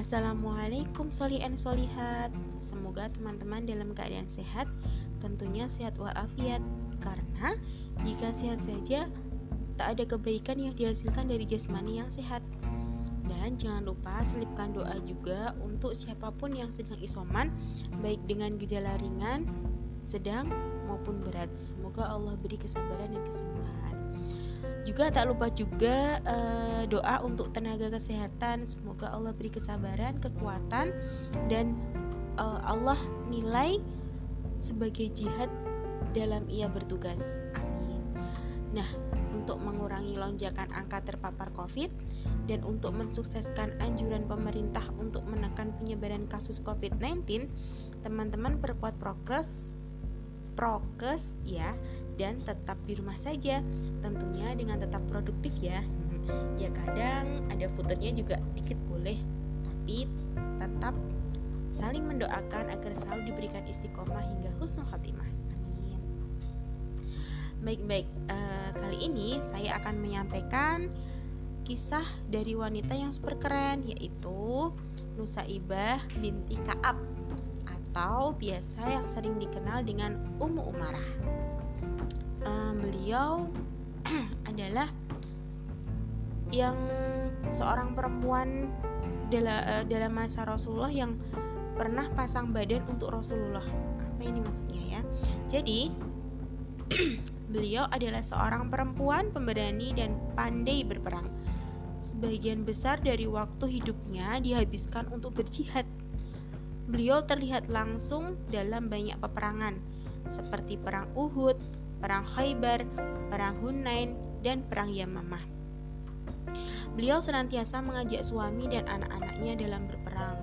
Assalamualaikum solian solihat. Semoga teman-teman dalam keadaan sehat Tentunya sehat walafiat. Karena jika sehat saja Tak ada kebaikan yang dihasilkan dari jasmani yang sehat. Dan jangan lupa selipkan doa juga Untuk siapa pun yang sedang isoman Baik dengan gejala ringan, sedang maupun berat. Semoga Allah beri kesabaran dan kesembuhan juga tak lupa juga uh, doa untuk tenaga kesehatan. Semoga Allah beri kesabaran, kekuatan dan uh, Allah nilai sebagai jihad dalam ia bertugas. Amin. Nah, untuk mengurangi lonjakan angka terpapar Covid dan untuk mensukseskan anjuran pemerintah untuk menekan penyebaran kasus COVID-19, teman-teman perkuat progres prokes ya dan tetap di rumah saja tentunya dengan tetap produktif ya. Ya kadang ada futurnya juga dikit boleh tapi tetap saling mendoakan agar selalu diberikan istiqomah hingga husnul khotimah amin. Baik-baik uh, kali ini saya akan menyampaikan kisah dari wanita yang super keren yaitu Nusaibah binti Kaab atau biasa yang sering dikenal dengan Ummu Umarah. Um, beliau adalah yang seorang perempuan dalam, uh, dalam masa Rasulullah yang pernah pasang badan untuk Rasulullah. Apa ini maksudnya ya? Jadi beliau adalah seorang perempuan pemberani dan pandai berperang. Sebagian besar dari waktu hidupnya dihabiskan untuk berjihad beliau terlihat langsung dalam banyak peperangan seperti perang Uhud, perang Khaybar, perang Hunain, dan perang Yamamah. Beliau senantiasa mengajak suami dan anak-anaknya dalam berperang.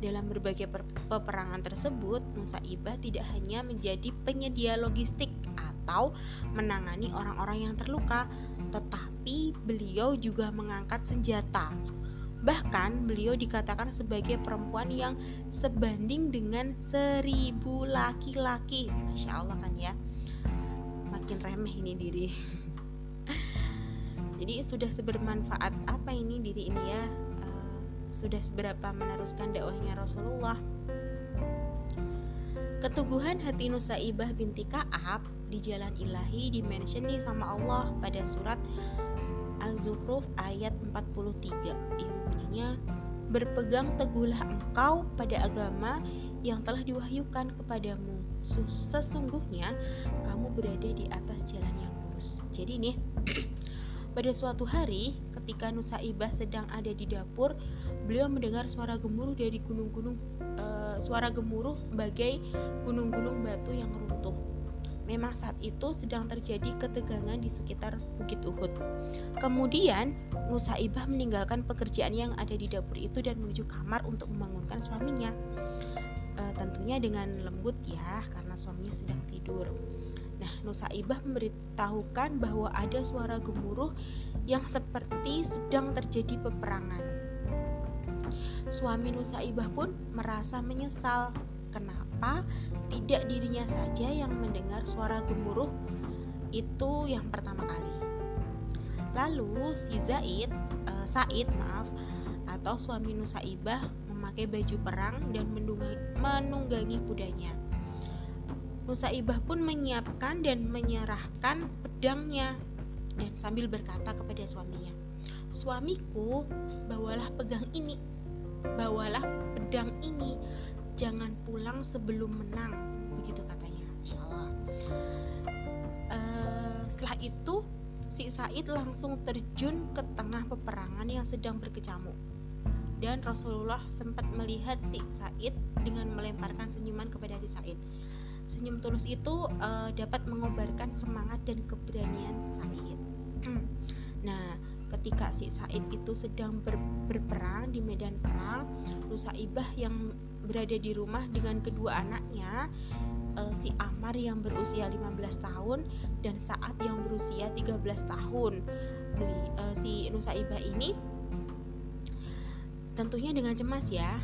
Dalam berbagai peperangan tersebut, Nusaibah tidak hanya menjadi penyedia logistik atau menangani orang-orang yang terluka, tetapi beliau juga mengangkat senjata Bahkan beliau dikatakan sebagai perempuan yang sebanding dengan seribu laki-laki. Masya Allah kan ya. Makin remeh ini diri. Jadi sudah sebermanfaat apa ini diri ini ya? Uh, sudah seberapa meneruskan dakwahnya Rasulullah? Keteguhan hati Nusaibah binti Ka'ab di jalan ilahi dimention nih sama Allah pada surat Az-Zukhruf ayat 43 yang bunyinya Berpegang teguhlah engkau pada agama yang telah diwahyukan kepadamu Sesungguhnya kamu berada di atas jalan yang lurus Jadi nih pada suatu hari ketika Nusaibah sedang ada di dapur Beliau mendengar suara gemuruh dari gunung-gunung uh, Suara gemuruh bagai gunung-gunung batu yang runtuh Memang saat itu sedang terjadi ketegangan di sekitar Bukit Uhud. Kemudian, Nusaibah meninggalkan pekerjaan yang ada di dapur itu dan menuju kamar untuk membangunkan suaminya. E, tentunya dengan lembut ya, karena suaminya sedang tidur. Nah, Nusaibah memberitahukan bahwa ada suara gemuruh yang seperti sedang terjadi peperangan. Suami Nusaibah pun merasa menyesal kenapa tidak dirinya saja yang mendengar suara gemuruh itu yang pertama kali. Lalu si Zaid, uh, Said maaf, atau suami Nusaibah memakai baju perang dan menunggangi, kudanya. Nusaibah pun menyiapkan dan menyerahkan pedangnya dan sambil berkata kepada suaminya, "Suamiku, bawalah pegang ini. Bawalah pedang ini jangan pulang sebelum menang begitu katanya Insya Allah uh, setelah itu si Said langsung terjun ke tengah peperangan yang sedang berkecamuk dan Rasulullah sempat melihat si Said dengan melemparkan senyuman kepada si Said senyum tulus itu uh, dapat mengobarkan semangat dan keberanian Said nah ketika si Said itu sedang ber, berperang di medan perang Nusaibah yang berada di rumah dengan kedua anaknya uh, si Amar yang berusia 15 tahun dan Saat yang berusia 13 tahun. Beli, uh, si Nusaibah ini tentunya dengan cemas ya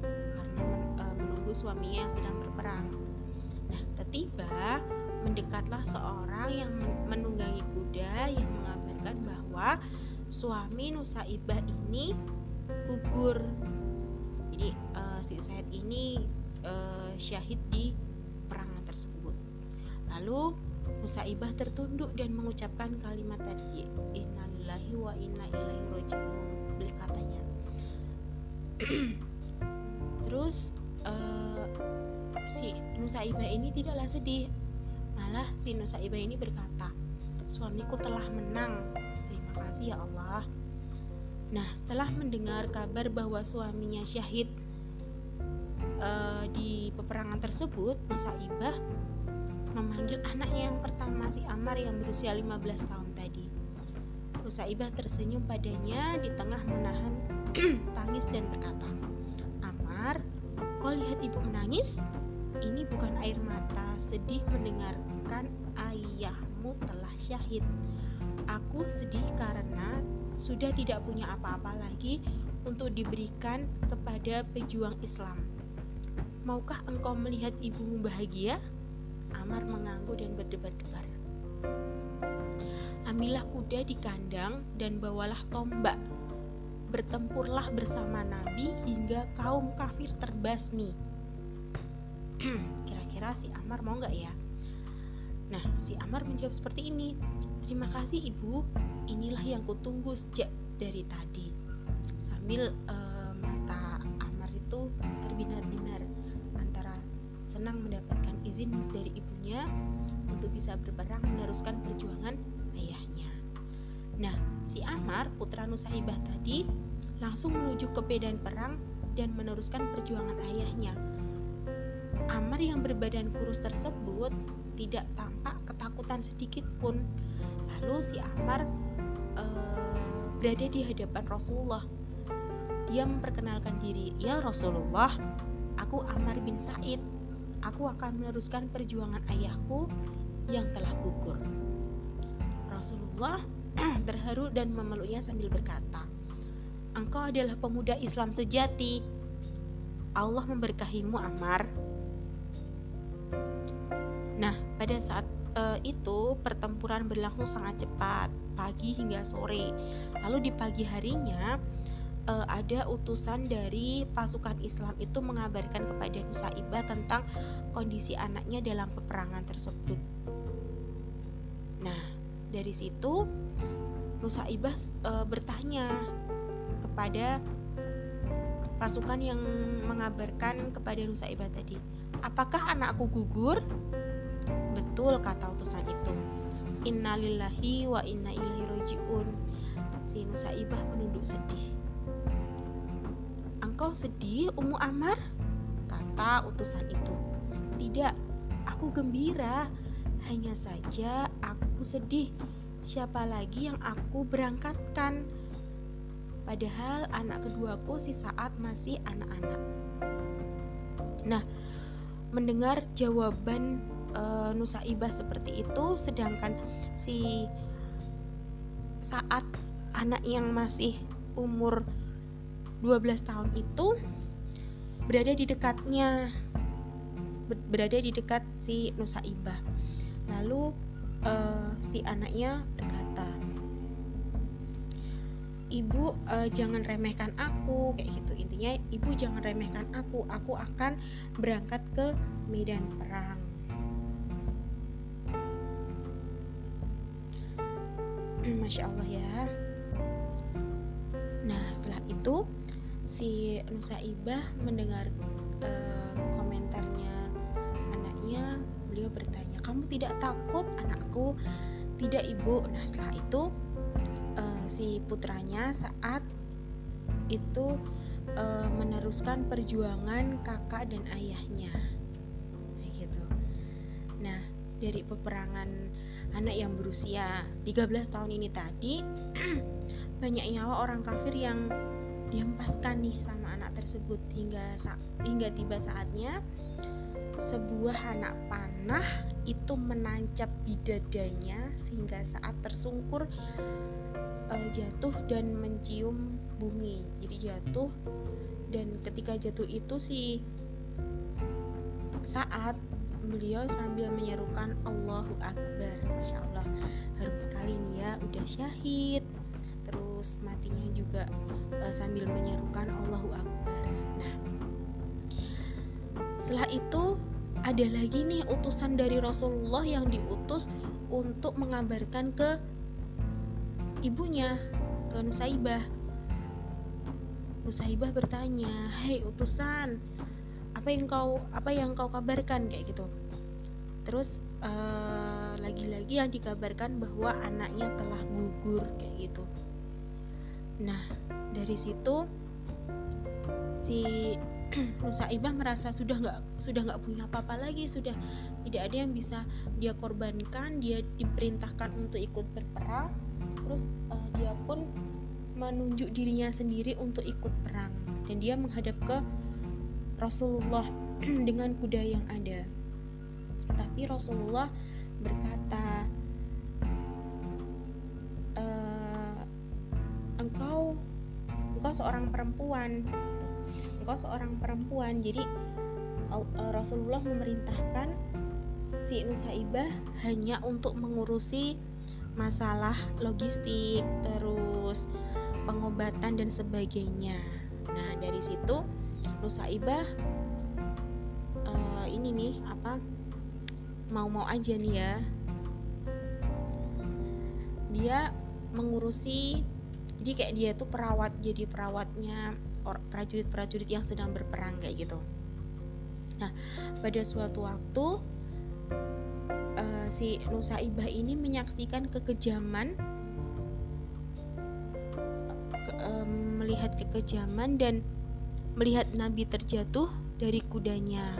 karena uh, menunggu suaminya yang sedang berperang. Nah, tiba mendekatlah seorang yang menunggangi kuda yang mengabarkan bahwa suami Nusaibah ini gugur. Jadi uh, si Said ini uh, syahid di perangan tersebut. Lalu Musaibah tertunduk dan mengucapkan kalimat tadi innalillahi wa inna ilaihi rajiun beli katanya terus uh, si Nusaibah ini tidaklah sedih. Malah si Nusaibah ini berkata suamiku telah menang. Terima kasih ya Allah. Nah, setelah mendengar kabar bahwa suaminya syahid uh, di peperangan tersebut, Ibah memanggil anaknya yang pertama si Amar yang berusia 15 tahun tadi. Ibah tersenyum padanya di tengah menahan tangis dan berkata, "Amar, kau lihat ibu menangis? Ini bukan air mata sedih mendengarkan ayahmu telah syahid. Aku sedih karena sudah tidak punya apa-apa lagi untuk diberikan kepada pejuang Islam. Maukah engkau melihat ibumu bahagia? Amar mengangguk dan berdebar-debar. Ambillah kuda di kandang dan bawalah tombak. Bertempurlah bersama Nabi hingga kaum kafir terbasmi. Kira-kira si Amar mau nggak ya? Nah, si Amar menjawab seperti ini. Terima kasih ibu, inilah yang kutunggu sejak dari tadi sambil uh, mata Amar itu terbinar-binar antara senang mendapatkan izin dari ibunya untuk bisa berperang meneruskan perjuangan ayahnya. Nah, si Amar putra Nusaibah tadi langsung menuju ke medan perang dan meneruskan perjuangan ayahnya. Amar yang berbadan kurus tersebut tidak tampak ketakutan sedikit pun. Lalu si Amar uh, berada di hadapan Rasulullah. Dia memperkenalkan diri, "Ya Rasulullah, aku Amar bin Said. Aku akan meneruskan perjuangan ayahku yang telah gugur." Rasulullah terharu dan memeluknya sambil berkata, "Engkau adalah pemuda Islam sejati. Allah memberkahimu, Amar." Nah, pada saat uh, itu pertempuran berlangsung sangat cepat, pagi hingga sore. Lalu di pagi harinya uh, ada utusan dari pasukan Islam itu mengabarkan kepada Nusaibah tentang kondisi anaknya dalam peperangan tersebut. Nah, dari situ Nusaibah uh, bertanya kepada pasukan yang mengabarkan kepada Nusaibah tadi, "Apakah anakku gugur?" Betul kata utusan itu. Innalillahi wa inna ilaihi rojiun. Si Nusaibah menunduk sedih. Engkau sedih, Umu Amar? Kata utusan itu. Tidak, aku gembira. Hanya saja aku sedih. Siapa lagi yang aku berangkatkan? Padahal anak keduaku si saat masih anak-anak. Nah, mendengar jawaban uh, Nusaibah seperti itu sedangkan si saat anak yang masih umur 12 tahun itu berada di dekatnya berada di dekat si Nusaibah lalu uh, si anaknya berkata ibu uh, jangan remehkan aku kayak gitu. Intinya ibu jangan remehkan aku aku akan berangkat ke medan perang. Masya Allah ya. Nah setelah itu si Nusaibah mendengar uh, komentarnya anaknya. Beliau bertanya kamu tidak takut anakku? Tidak ibu. Nah setelah itu si putranya saat itu uh, meneruskan perjuangan kakak dan ayahnya. Gitu. Nah dari peperangan anak yang berusia 13 tahun ini tadi banyak nyawa orang kafir yang dihempaskan nih sama anak tersebut. Hingga hingga tiba saatnya sebuah anak panah itu menancap di dadanya sehingga saat tersungkur uh, jatuh dan mencium bumi. Jadi jatuh dan ketika jatuh itu si saat beliau sambil menyerukan Allahu Akbar. Masya Allah harum sekali nih ya udah syahid. Terus matinya juga uh, sambil menyerukan Allahu Akbar. Nah setelah itu ada lagi nih utusan dari Rasulullah yang diutus untuk mengabarkan ke ibunya ke Nusaibah Nusaibah bertanya hei utusan apa yang kau apa yang kau kabarkan? Kayak gitu. Terus eh, lagi-lagi yang dikabarkan bahwa anaknya telah gugur kayak gitu. Nah dari situ si Nusaibah merasa sudah nggak sudah nggak punya apa-apa lagi sudah tidak ada yang bisa dia korbankan dia diperintahkan untuk ikut berperang terus uh, dia pun menunjuk dirinya sendiri untuk ikut perang. Dan dia menghadap ke Rasulullah dengan kuda yang ada. Tapi Rasulullah berkata e, engkau engkau seorang perempuan. Engkau seorang perempuan. Jadi eh, Rasulullah memerintahkan si Nusaibah hanya untuk mengurusi masalah logistik terus pengobatan dan sebagainya nah dari situ Nusaibah uh, ini nih apa mau-mau aja nih ya dia mengurusi jadi kayak dia tuh perawat jadi perawatnya prajurit-prajurit yang sedang berperang kayak gitu. Nah, pada suatu waktu si Nusaibah ini menyaksikan kekejaman ke, uh, melihat kekejaman dan melihat Nabi terjatuh dari kudanya.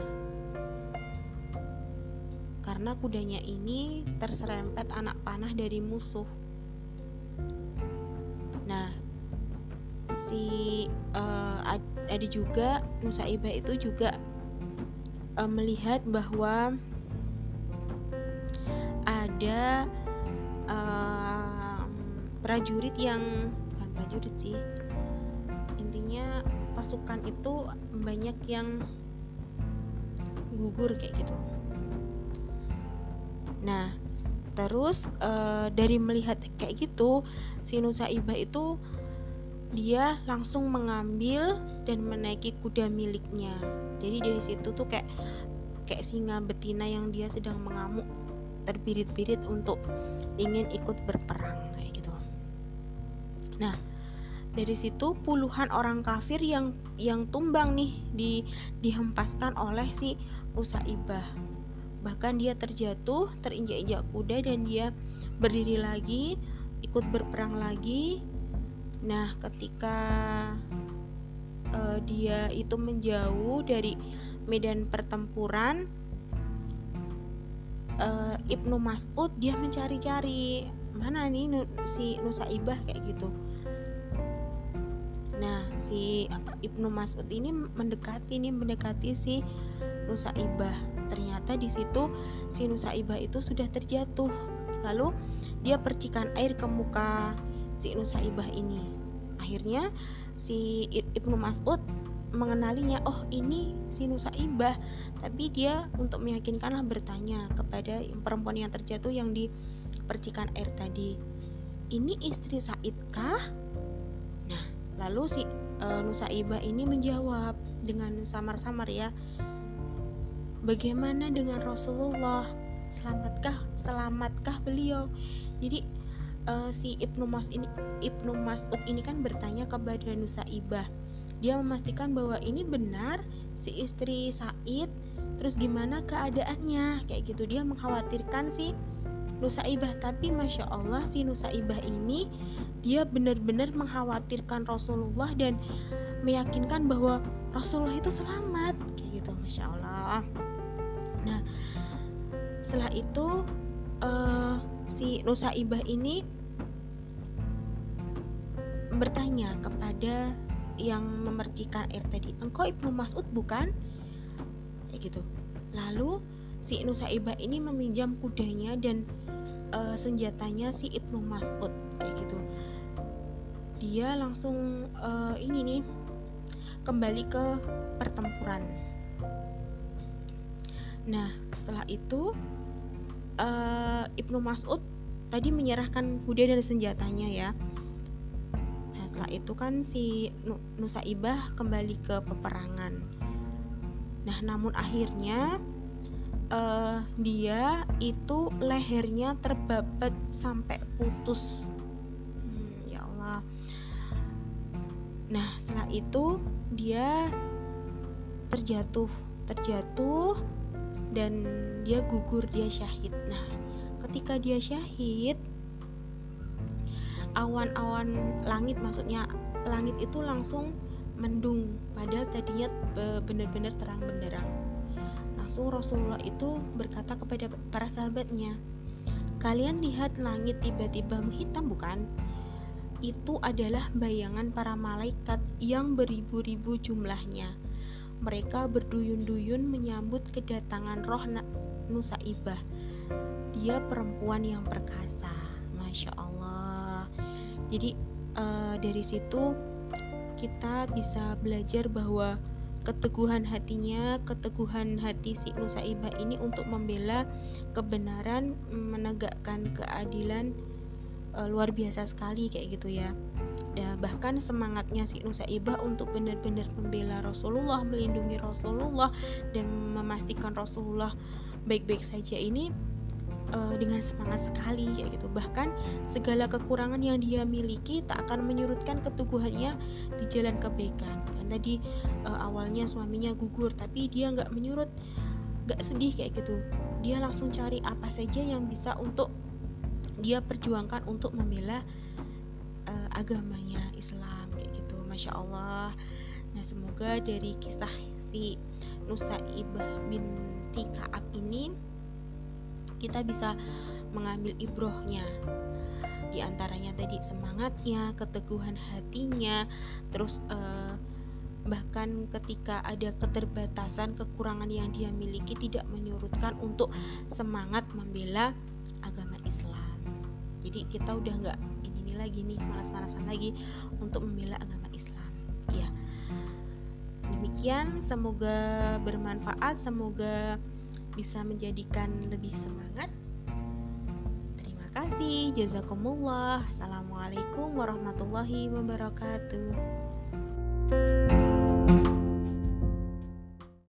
Karena kudanya ini terserempet anak panah dari musuh. Nah, si uh, ada juga Nusaibah itu juga uh, melihat bahwa ada uh, prajurit yang bukan prajurit sih. Intinya pasukan itu banyak yang gugur kayak gitu. Nah terus uh, dari melihat kayak gitu si Nusaibah itu dia langsung mengambil dan menaiki kuda miliknya. Jadi dari situ tuh kayak kayak singa betina yang dia sedang mengamuk terbirit-birit untuk ingin ikut berperang kayak gitu. Nah dari situ puluhan orang kafir yang yang tumbang nih di dihempaskan oleh si Musaibah bahkan dia terjatuh terinjak-injak kuda dan dia berdiri lagi ikut berperang lagi. Nah, ketika uh, dia itu menjauh dari medan pertempuran, uh, Ibnu Mas'ud dia mencari-cari mana nih si Nusaibah kayak gitu. Nah, si Ibnu Mas'ud ini mendekati nih mendekati si Nusaibah. Ternyata di situ si Nusaibah itu sudah terjatuh. Lalu dia percikan air ke muka si Nusaibah ini akhirnya si Ibnu Mas'ud mengenalinya oh ini si Nusaibah tapi dia untuk meyakinkanlah bertanya kepada perempuan yang terjatuh yang di percikan air tadi ini istri Said kah? Nah lalu si uh, Nusaibah ini menjawab dengan samar-samar ya bagaimana dengan Rasulullah? Selamatkah selamatkah beliau? Jadi uh, si Ibnu Mas ini Ibnu Mas'ud ini kan bertanya kepada Nusaibah. Dia memastikan bahwa ini benar si istri Said. Terus gimana keadaannya? Kayak gitu dia mengkhawatirkan si Nusaibah tapi masya Allah si Nusaibah ini dia benar-benar mengkhawatirkan Rasulullah dan meyakinkan bahwa Rasulullah itu selamat kayak gitu masya Allah. Nah setelah itu uh, si Nusaibah ini bertanya kepada yang memercikan air tadi, engkau Ibnu Mas'ud bukan? Kayak gitu. Lalu si Nusaibah ini meminjam kudanya dan uh, senjatanya si Ibnu Mas'ud kayak gitu. Dia langsung uh, ini nih kembali ke pertempuran. Nah, setelah itu uh, Ibnu Mas'ud tadi menyerahkan kuda dan senjatanya ya setelah itu kan si Nusaibah kembali ke peperangan. Nah, namun akhirnya uh, dia itu lehernya terbabat sampai putus. Hmm, ya Allah. Nah, setelah itu dia terjatuh, terjatuh dan dia gugur, dia syahid. Nah, ketika dia syahid, awan-awan langit maksudnya langit itu langsung mendung. Padahal tadinya benar-benar terang benderang. Langsung Rasulullah itu berkata kepada para sahabatnya kalian lihat langit tiba-tiba menghitam bukan? Itu adalah bayangan para malaikat yang beribu-ribu jumlahnya. Mereka berduyun-duyun menyambut kedatangan roh Nusaibah. Dia perempuan yang perkasa. Masya Allah jadi uh, dari situ kita bisa belajar bahwa keteguhan hatinya, keteguhan hati si Nusaibah ini untuk membela kebenaran, menegakkan keadilan e, luar biasa sekali kayak gitu ya. Dan bahkan semangatnya si Nusaibah untuk benar-benar membela Rasulullah, melindungi Rasulullah dan memastikan Rasulullah baik-baik saja ini uh, dengan semangat sekali kayak gitu. Bahkan segala kekurangan yang dia miliki tak akan menyurutkan keteguhannya di jalan kebaikan. Kan tadi uh, awalnya suaminya gugur tapi dia nggak menyurut nggak sedih kayak gitu. Dia langsung cari apa saja yang bisa untuk dia perjuangkan untuk membela uh, agamanya Islam kayak gitu. Masya Allah. Nah semoga dari kisah si Nusaibah binti Kaab ini kita bisa mengambil ibrohnya di antaranya tadi semangatnya, keteguhan hatinya, terus uh, bahkan ketika ada keterbatasan, kekurangan yang dia miliki tidak menyurutkan untuk semangat membela agama Islam. Jadi kita udah nggak ini, ini lagi nih malas-malasan lagi untuk membela agama Islam. Ya, demikian semoga bermanfaat, semoga bisa menjadikan lebih semangat. Terima kasih, jazakumullah. Assalamualaikum warahmatullahi wabarakatuh.